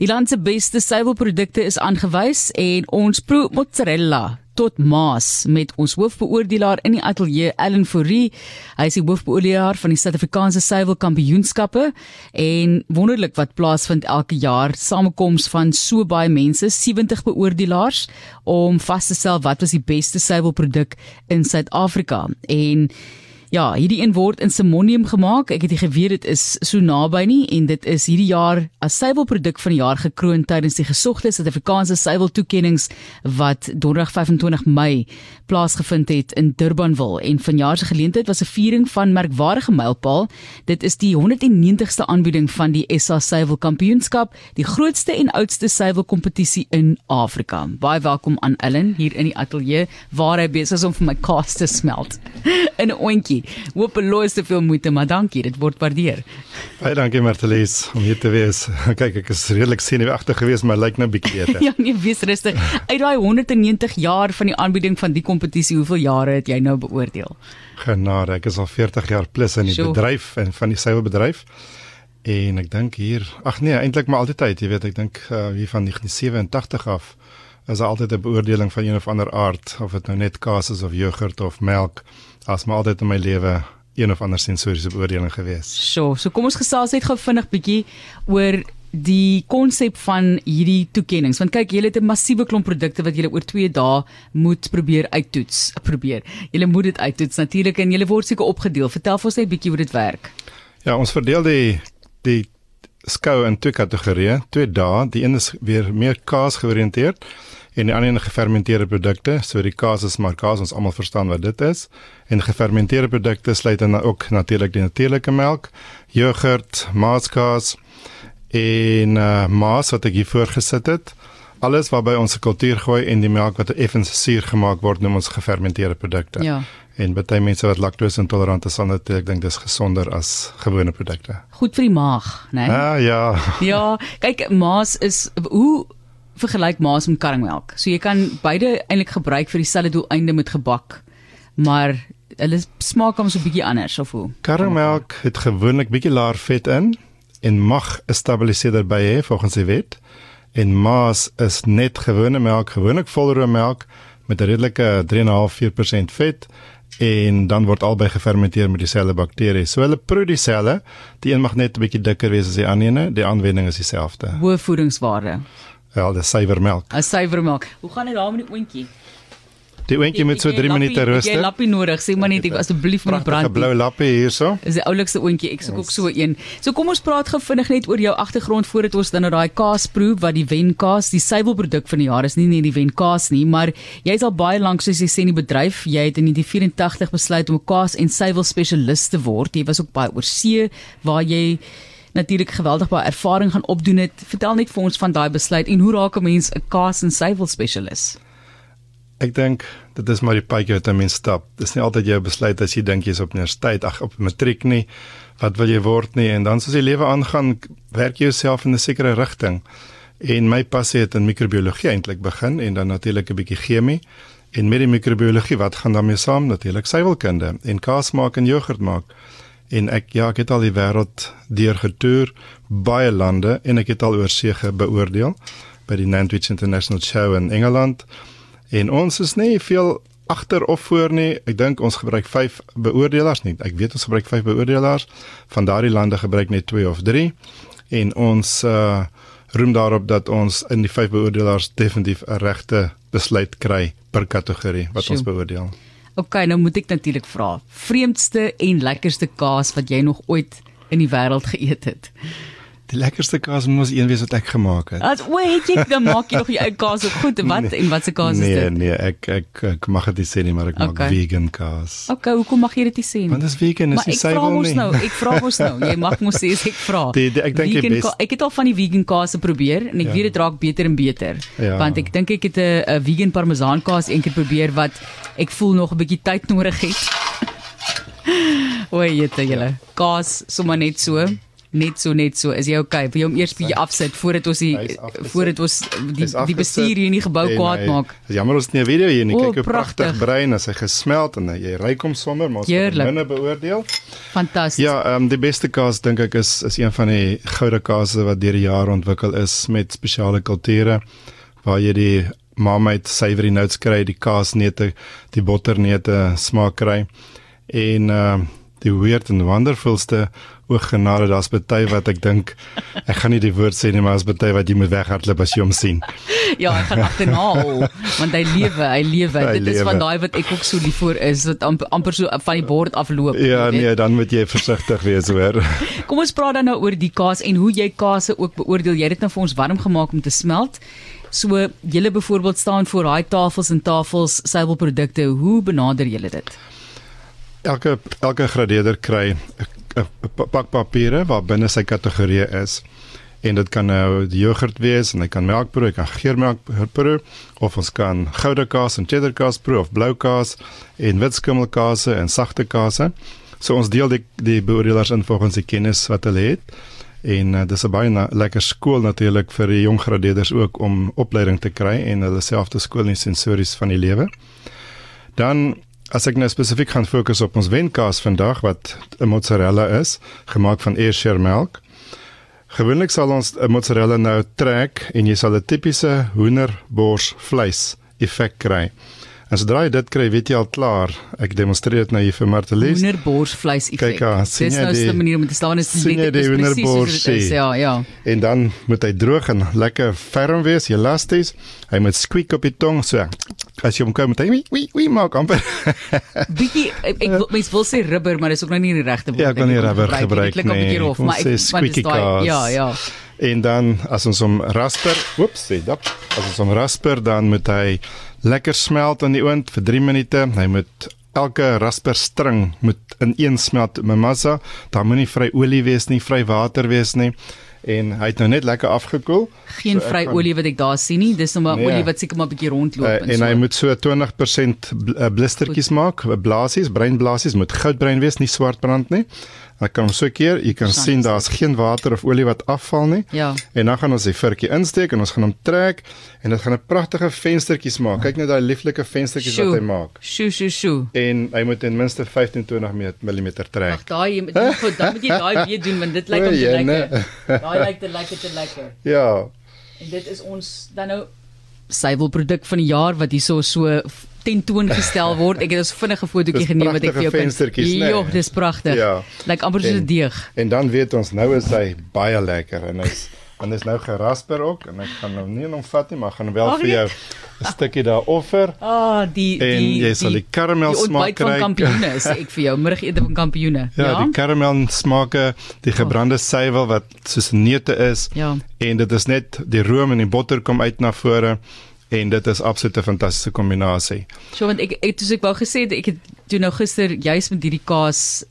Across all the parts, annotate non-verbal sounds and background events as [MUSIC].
Die land se beste suiwelprodukte is aangewys en ons proe mozzarella tot Maas met ons hoofbeoordelaar in die ateljee Ellen Fourie. Hy is die hoofbeoordelaar van die Suid-Afrikaanse Suiwelkampioenskappe en wonderlik wat plaasvind elke jaar samekoms van so baie mense, 70 beoordelaars om vas te stel wat was die beste suiwelproduk in Suid-Afrika. En Ja, hierdie een word in Simonium gemaak. Ek het nie geweet dit is so naby nie en dit is hierdie jaar as suiwelproduk van die jaar gekroon tydens die gesogte Suid-Afrikaanse suiweltoekenninge wat donderdag 25 Mei plaasgevind het in Durbanville en vanjaar se geleentheid was 'n viering van merkwaardige mylpaal. Dit is die 190ste aanbieding van die SA Suiwelkampioenskap, die grootste en oudste suiwelkompetisie in Afrika. Baie welkom aan Ellen hier in die ateljee waar hy besig is om vir my kaas te smelt. [LAUGHS] 'n Hopeloos te veel moeite, maar dankie, dit word waardeer. Baie dankie Martelies om hier te wees. [LAUGHS] Kyk, ek is redelik senuweeagtig geweest, maar lyk nou bietjie beter. [LAUGHS] ja, nee, wees rustig. Uit daai 190 jaar van die aanbieding van die kompetisie, hoeveel jare het jy nou beoordeel? Genade, ek is al 40 jaar plus in die sure. bedryf en van die suiwelbedryf. En ek dink hier, ag nee, eintlik maar altyd, jy weet, ek dink uh, hier van 1987 af is altyd 'n beoordeling van een of ander aard of dit nou net kaas is of jogurt of melk as maar altyd in my lewe een of ander sensoriese beoordeling gewees. So, so kom ons gesels net gou vinnig bietjie oor die konsep van hierdie toekenninge want kyk julle het 'n massiewe klomp produkte wat julle oor 2 dae moet probeer uittoets [LAUGHS] probeer. Julle moet dit uittoets natuurlik en julle word seker opgedeel. Vertel vir ons net bietjie hoe dit werk. Ja ons verdeel die die skou in twee kategorieë twee dae. Die een is weer meer kaas georiënteerd en die ander gefermenteerde produkte. So die kaas is maar kaas, ons almal verstaan wat dit is. En gefermenteerde produkte sluit dan ook natuurlik die natuurlike melk, jogurt, maaskaas en uh, maas wat ek hier voorgesit het. Alles wat by ons kultuur gooi en die melk wat effens suur gemaak word, noem ons gefermenteerde produkte. Ja. En baie mense wat laktose intolerant is, dan ek dink dis gesonder as gewone produkte. Goed vir die maag, né? Nee? Ah, ja. ja, kyk, maas is hoe vergelyk maas met karringmelk. So jy kan beide eintlik gebruik vir dieselfde doeleinde met gebak, maar hulle smaak hom so 'n bietjie anders of hoe? Karringmelk het gewoonlik bietjie laer vet in en mag 'n stabiliseerder by hê volgens die wet. En maas is net gewone melk, gewoonlik volroom melk met 'n redelike 3.5-4% vet en dan word albei gefermenteer met dieselfde bakterieë. So hulle proe dieselfde. Die een mag net 'n bietjie dikker wees as die ander ene, die aanwending is dieselfde. Hoë voedingswaarde. Ja, dis suiwermelk. 'n Suiwermelk. Hoe gaan dit daar met die oontjie? Die oontjie moet so 3 minute rus. Jy lappie nodig, sê maar net asseblief moet brand. 'n Blou lappie hierso. Is die oulikste oontjie. Ek soek ook so een. So kom ons praat gou vinnig net oor jou agtergrond voordat ons dan na daai kaas proe wat die Wenkaas, die suiwelproduk van die jaar is, nie net die Wenkaas nie, maar jy is al baie lank soos jy sê in die bedryf. Jy het in die 84 besluit om 'n kaas en suiwel spesialis te word. Jy was ook baie oor see waar jy natuurlik geweldig baie ervaring gaan opdoen het. Vertel net vir ons van daai besluit en hoe raak 'n mens 'n kaas en suiwel spesialis? Ek dink dit is maar die paadjie wat 'n mens stap. Dis nie altyd jou besluit as jy dink jy's op universiteit, ag op matriek nie. Wat wil jy word nie en dan soos die lewe aangaan, werk jy jouself in 'n sekere rigting. En my passie het in microbiologie eintlik begin en dan natuurlik 'n bietjie chemie. En met die microbiologie, wat gaan daarmee saam? Natuurlik suiwelkunde en kaas maak en jogurt maak en ek ja, ek het al die wêreld deurgetoer, baie lande en ek het al oorsee beoordeel by die Nantwich International Show in Engeland. En ons is nie veel agter of voor nie. Ek dink ons gebruik 5 beoordelaars nie. Ek weet ons gebruik 5 beoordelaars. Van daardie lande gebruik net 2 of 3. En ons uh roem daarop dat ons in die 5 beoordelaars definitief 'n regte besluit kry per kategorie wat Sjoe. ons beoordeel. OK, nou moet ek natuurlik vra. Vreemdste en lekkerste kaas wat jy nog ooit in die wêreld geëet het? Die lekkerste kaas moet een wees wat ek gemaak het. As o, het jy dan maak jy nog jou kaas ook goed? Wat nee, en wat se kaas nee, is dit? Nee, nee, ek ek ek mag dit sê nie, maar ek maak okay. vegan kaas. Okay, hoekom mag jy dit sê? Want dit is vegan, is nie suiwel nie. Nou, ek vra mos nou, jy mag mos sê ek vra. Die, die, ek dink jy bes. Ek het al van die vegan kaas geprobeer en ek ja. weet dit raak beter en beter. Ja. Want ek dink ek het 'n vegan parmesan kaas eendag probeer wat ek voel nog 'n bietjie tyd nodig het. [LAUGHS] O, jette julle. Kaas sommer net so Net so net so. Is jy okay? Wil jy hom eers bietjie afsit voordat ons die voordat ons die die bestuur hier in die gebou kwaad maak? Dis jammer ons het nie 'n video hier nie. Kyk hoe pragtig brein as hy gesmelt en jy ryk hom sommer, maar ons moet binne beoordeel. Fantasties. Ja, ehm um, die beste kaas dink ek is is een van die goue kase wat deur die jare ontwikkel is met spesiale kulture waar jy die marmite savory notes kry, die kaasneute, die botterneute smaak kry. En ehm uh, die weird and wonderfulste oog genade daar's baie wat ek dink ek gaan nie die woord sê nie maar as baie wat jy moet weghardloop as jy hom sien. ja, ek gaan agterna hol want hy lewe, hy lewe. Dit lewe. is van daai wat ek ook so lief vir is wat amper, amper so van die bord afloop. Ja, nee, dan moet jy versigtig wees hoor. Kom ons praat dan nou oor die kaas en hoe jy kaas ook beoordeel. Jy het dit nou vir ons warm gemaak om te smelt. So julle byvoorbeeld staan voor daai tafels en tafels seilprodukte. Hoe benader julle dit? elke elke gradeerder kry pak papiere wat binne sy kategorie is. En dit kan nou jogurt wees en hy kan melkproe, hy kan geurmelkproe of ons kan goue kaas en cheddar kaas proe of blou kaas en wit skimmelkaas en sagte kaas. So ons deel die die beoordelers in volgens die kennis wat hulle het. En uh, dis 'n baie na, lekker skool natuurlik vir die jong gradeerders ook om opleiding te kry en hulle self te skool in sensories van die lewe. Dan As ek nou spesifiek gaan fokus op ons wenkaas vandag wat 'n mozzarella is, gemaak van Ayrshire melk. Gewoonlik sal ons 'n mozzarella nou trek en jy sal 'n tipiese hoenderbors vleis effek kry. En sodra jy dit kry, weet jy al klaar. Ek demonstreer dit nou hier vir Martelies. Hoenderborsvleis effek. Kyk, dis nou 'n manier om te staan is net presies. Ja, ja. En dan moet hy droog en lekker ferm wees, elasties. Hy moet squeak op die tong so. As jy hom kom met hy, wie wie maak amper. [LAUGHS] Bietjie ek, ek mens wil sê rubber, maar dis ook nou nie die regte woord nie. Ja, ek wil nie rubber gebruik nie. Ek klink 'n bietjie rof, maar ek sê ja, ja. En dan as ons hom rasper, oeps, sê dit. As ons hom rasper, dan moet hy lekker smelt aan die oond vir 3 minute. Hy moet elke rasper string moet in een smelt met massa. Daar moenie vry olie wees nie, vry water wees nie. En hy het nou net lekker afgekoel. Geen so vry gaan, olie wat ek daar sien nie. Dis nou maar nee, olie wat seker maar 'n bietjie rondloop uh, en, en so. hy moet so 20% eh, blistertjies maak, blaasies, breinblaasies moet goudbruin wees, nie swart brand nie. Ek kan so keer, jy kan sien daar's geen water of olie wat afval nie. Ja. En dan gaan ons die vurkie insteek en ons gaan hom trek en dit gaan 'n pragtige venstertjies maak. Kyk net daai lieflike venstertjies wat hy maak. Sjoe, sjoe, sjoe. En hy moet ten minste 15-20 mm trek. Ag, daai jy moet goed, dan moet jy daai [LAUGHS] weer doen want dit lyk om te lekker. [LAUGHS] Daai lyk te lekker te lekker. Ja. En dit is ons dan nou suiwelproduk van die jaar wat hierso so tentoongestel word. Ek het 'n vinnige fotootjie geneem wat ek vir jou kan. Nee. Jo, dis pragtig. Ja. Lyk amper soos 'n deeg. En dan weet ons nou is hy baie lekker en hy's en is nou gerasper ook en ek gaan hom nie nog vat nie, maar gaan wel vir jou 'n stukkie daar offer. Ah, oh, die die en jy sal die karamel smaak kry. Die kampioene sê ek vir jou, middagete van kampioene. Ja, ja, die karamel smake, die gebrande oh. suiwel wat soos neute is. Ja. En dit is net die room en die botter kom uit na vore en dit is absoluut 'n fantastiese kombinasie. So want ek ek soos ek wou gesê het ek het toe nou gister juis met hierdie kaas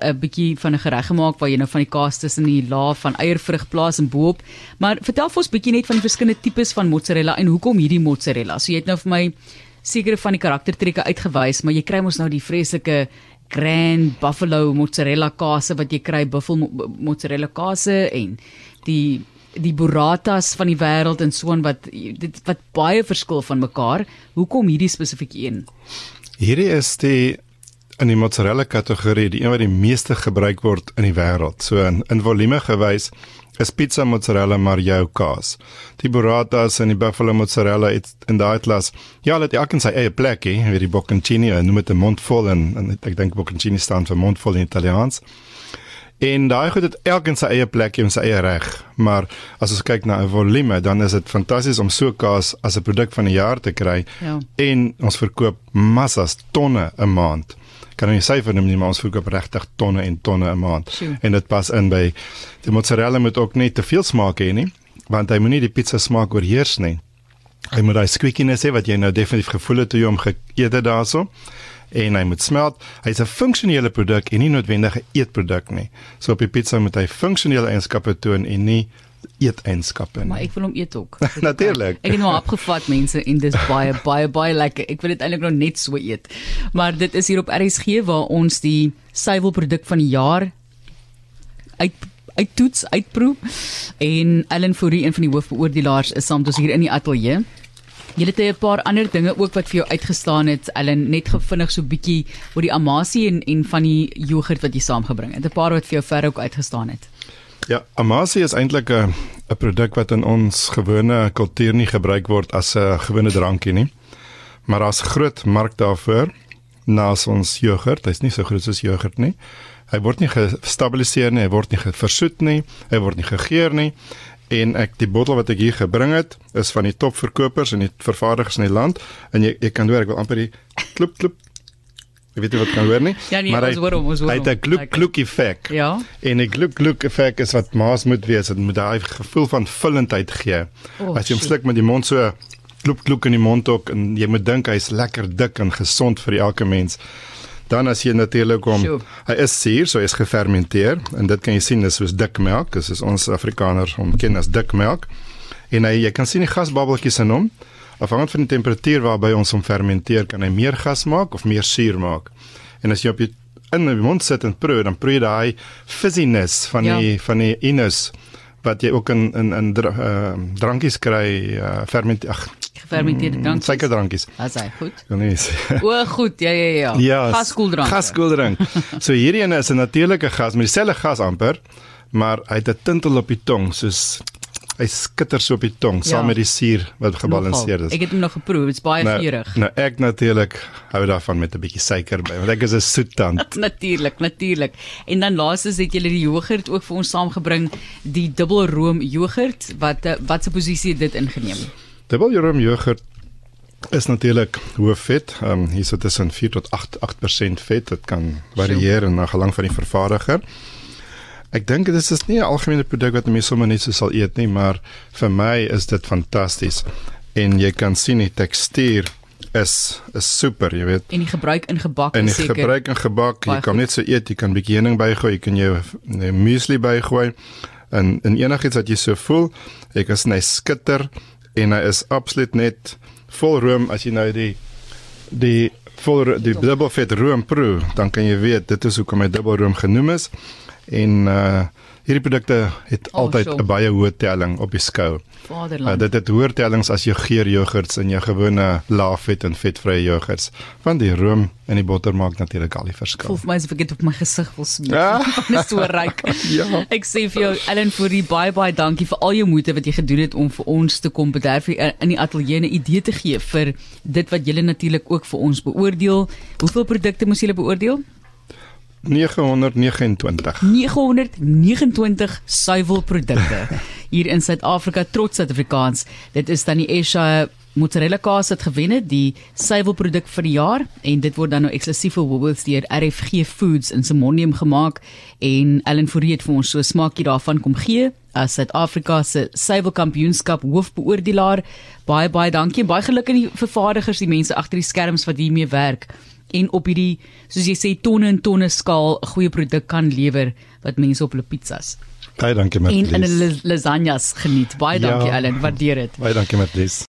'n bietjie van 'n gereg gemaak waar jy nou van die kaas tussen die laag van eiervrug plaas en boop. Maar vertel vir ons bietjie net van die verskillende tipes van mozzarella en hoekom hierdie mozzarella. So jy het nou vir my sekere van die karaktertrekke uitgewys, maar jy kry mos nou die vreeslike grand buffalo mozzarella kaas wat jy kry buffel mozzarella kaas en die die burratas van die wêreld en so 'n wat dit wat baie verskil van mekaar. Hoekom hierdie spesifieke een? Hierdie is die in die mozzarella kategorie die een wat die meeste gebruik word in die wêreld. So in, in volume gewys is pizza mozzarella maar jou kaas. Die burratas en die buffalo mozzarella het in daai klas ja, hulle het elkeen sy eie plek, hè, wie die bocconcini, noem dit 'n mondvol en, en ek dink bocconcini staan vir mondvol in Italiaans. En daai goed het elkeen sy eie plek en sy eie reg. Maar as ons kyk na 'n volume, dan is dit fantasties om so kaas as 'n produk van die jaar te kry. Ja. En ons verkoop massas tonne 'n maand. Kan jy syfer noem nie, maar ons verkoop regtig tonne en tonne 'n maand. Sure. En dit pas in by die mozzarella moet ook nie te veel smaak hê nie, want hy moenie die pizza smaak oorheers nie. Hy moet daai squeakiness hê wat jy nou definitief gevoel het toe jy hom geëet het daaroor en hy moet smelt. Hy's 'n funksionele produk en nie noodwendig 'n eetproduk nie. So op die pizza moet hy funksionele eienskappe toon en nie eeteienskappe nie. Maar ek wil hom eet ook. [LAUGHS] Natuurlik. Ek het nou opgevat mense en dis baie [LAUGHS] baie baie lekker. Ek wil dit eintlik nog net so eet. Maar dit is hier op RSG waar ons die suiwelproduk van die jaar uit uittoets, uitproe. En Ellen Fourie, een van die hoofbeoordelaars, is saam met ons hier in die ateljee. Jy het 'n paar ander dinge ook wat vir jou uitgestaan het. Ellen net gevinnig so bietjie oor die amasie en en van die jogurt wat jy saamgebring het. 'n Paar wat vir jou ver ook uitgestaan het. Ja, amasie is eintlik 'n 'n produk wat in ons gewone kultuur nie gebruik word as 'n gewone drankie nie. Maar daar's groot mark daarvoor. Naas ons jogurt, hy's nie so groot soos jogurt nie. Hy word nie gestabiliseer nie, hy word nie versoet nie, hy word nie gegeur nie. En ek die bottel wat ek hier gebring het, is van die topverkopers en die vervaardigers in die land en jy jy kan hoor ek wil amper die klop klop Jy weet nie wat kan hoor nie. Ja, nee, maar hy, hoor hom, hy het 'n gluk gluk effek. Ja. En 'n gluk gluk effek is wat maas moet wees. Dit moet daai gevoel van vullendheid gee. Oh, As jy hom sluk met die mond so gluk gluk in die mond ook en jy moet dink hy's lekker dik en gesond vir elke mens. Dan as jy natuurlik kom, hy is suur, so hy is gefermenteer en dit kan jy sien dis soos dik melk. Dis is ons Afrikaners hom ken as dik melk. En hy jy kan sien die gasbabbeltjies in hom. Afhangend van die temperatuur waarby ons hom fermenteer, kan hy meer gas maak of meer suur maak. En as jy op die in die mond sit en proe, dan proe jy daai fizziness van ja. die van die inus wat jy ook in in in dr, uh, drankies kry, uh, ferment ag gefermenteerde mm, drankies. Suikerdrankies. As hy goed. Ja nee. o, goed. Ja ja ja. ja gaskooldrank. Gaskooldrank. so hierdie ene is 'n natuurlike gas met dieselfde gas amper, maar hy het 'n tintel op die tong soos hy skitter so op die tong ja. saam met die suur wat gebalanseerd is. Ek het hom nog geproe, dit's baie nou, vurig. Nou ek natuurlik hou daarvan met 'n bietjie suiker by, want ek is 'n soettand. [LAUGHS] natuurlik, natuurlik. En dan laastens het julle die jogurt ook vir ons saamgebring, die dubbelroom jogurt. Wat eh, wat se posisie het dit ingeneem? Dubbelroom jogurt is natuurlik hoë vet. Ehm um, hier sit tussen 4 tot 8 8% vet. Dit kan varieer na gelang van die vervaardiger. Ek dink dit is nie 'n algemene produk wat mense sommer net so sal eet nie, maar vir my is dit fantasties. En jy kan sien die tekstuur is is super, jy weet. En die gebruik in gebak is seker. En die gebruik in gebak, jy kan net so eet, jy kan 'n bietjie heuning bygooi, jy kan jou muesli bygooi. En en enigiets wat jy so voel, jy kan sny skitter en hy is absoluut net vol room. As jy nou die die vol die dubbelvet room proe, dan kan jy weet dit is hoekom hy dubbelroom genoem is en uh hierdie produkte het oh, altyd 'n baie hoë telling op die skou. Vaderland. Uh, dit het hoër tellings as jou geur jogurts en jou gewone laafvet en vetvrye jogurts. Want die room en die botter maak natuurlik al die verskil. Voel vir my asof ek dit op my gesig wil smeer. Ja. [LAUGHS] Dit is so ryk. [LAUGHS] ja. Ek sê vir jou Ellen Fourie baie baie dankie vir al jou moeite wat jy gedoen het om vir ons te kom bederf in die ateljee 'n idee te gee vir dit wat julle natuurlik ook vir ons beoordeel. Hoeveel produkte moes julle beoordeel? 929 929 suiwelprodukte. [LAUGHS] Hier in Suid-Afrika trots Suid-Afrikaans. Dit is dan die Esha mozzarella kaas wat gewen het die suiwelproduk vir die jaar. En dit word dan nou eksklusief vir Woolworths deur RFG Foods in Simonium gemaak. En Ellen Fourie het vir ons so 'n smaakie daarvan kom gee. As Suid-Afrika se suiwelkampioenskap hoofbeoordelaar. Baie baie dankie en baie geluk aan die vervaardigers, die mense agter die skerms wat hiermee werk en op hierdie soos jy sê tonne en tonne skaal 'n goeie produk kan lewer wat mense op hulle pizzas. Baie dankie Matlies. En in hulle lasagnas geniet. Baie dankie ja, Ellen, waardeer dit. Baie dankie Matlies.